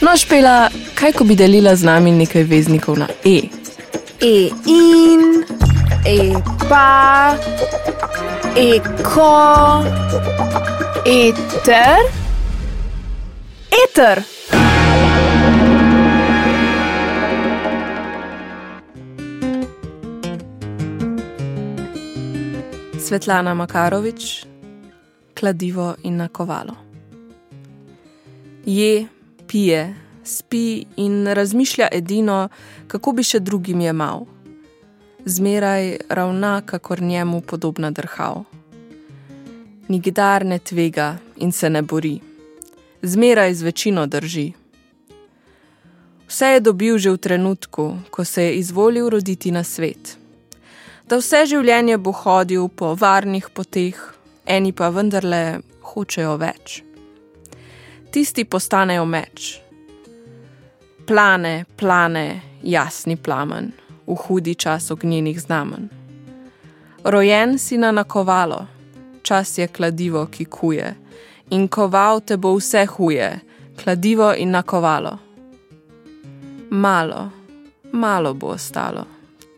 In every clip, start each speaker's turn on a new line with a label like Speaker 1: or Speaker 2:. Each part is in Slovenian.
Speaker 1: No, špela, kaj ko bi delila z nami nekaj veznikov na E?
Speaker 2: E in, e pa, e ko, eter, eter.
Speaker 1: Svetlana Makarovič, kladivo in nakovalo. Je, pije, spi in razmišlja edino, kako bi še drugim jemal. Zmeraj ravna, kakor njemu podobna drhal. Nikdar ne tvega in se ne bori, zmeraj z večino drži. Vse je dobil že v trenutku, ko se je izvolil roditi na svet. Da vse življenje bo hodil po varnih poteh, eni pa vendarle hočejo več. Tisti postanejo meč. Plane, plane, jasni plamen, v hudi čas ognjenih znamen. Rojen si na nakovalo, čas je kladivo, ki kuje, in koval te bo vse huje, kladivo in nakovalo. Malo, malo bo ostalo,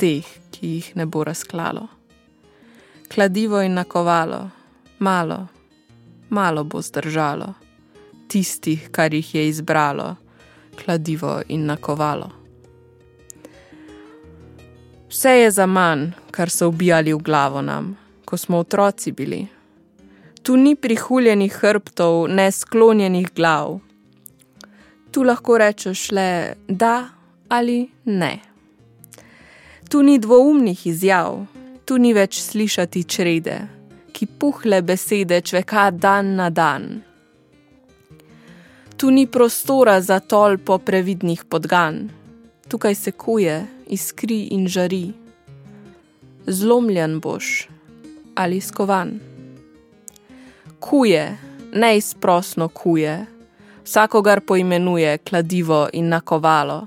Speaker 1: teh, ki jih ne bo razklalo. Kladivo in nakovalo, malo, malo bo zdržalo, tistih, kar jih je izbralo, kladivo in nakovalo. Vse je za manj, kar so ubijali v glavo nam, ko smo otroci bili. Tu ni prihuljenih hrbtov, ne sklonjenih glav. Tu lahko rečeš le da ali ne. Tu ni dvoumnih izjav, tu ni več slišati črede, ki puhle besede čveka dan na dan. Tu ni prostora za tolpo previdnih podgan, tukaj se kuje, iskri in žari. Zlomljen boš ali skovan. Kuje, neizprosno kuje, vsakogar poimenuje kladivo in nakovalo.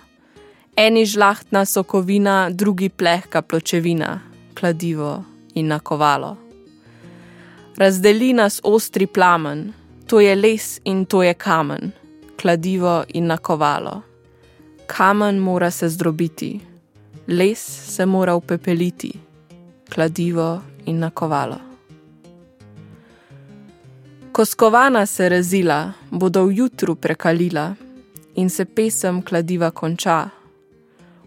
Speaker 1: Eni žlahtna sokovina, drugi plehka pločevina, kladivo in nakovalo. Razdeli nas ostri plamen, to je les in to je kamen, kladivo in nakovalo. Kamen mora se zdrobiti, les se mora upepeliti, kladivo in nakovalo. Ko skovana se razila, bodo v jutru prekalila in se pesem kladiva konča.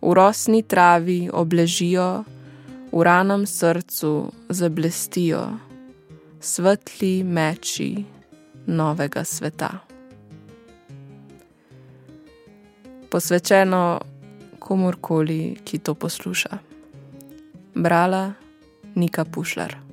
Speaker 1: V rosni travi obležijo, v ranem srcu zablestijo svetli meči novega sveta. Posvečeno komorkoli, ki to posluša. Brala Nika Pušlar.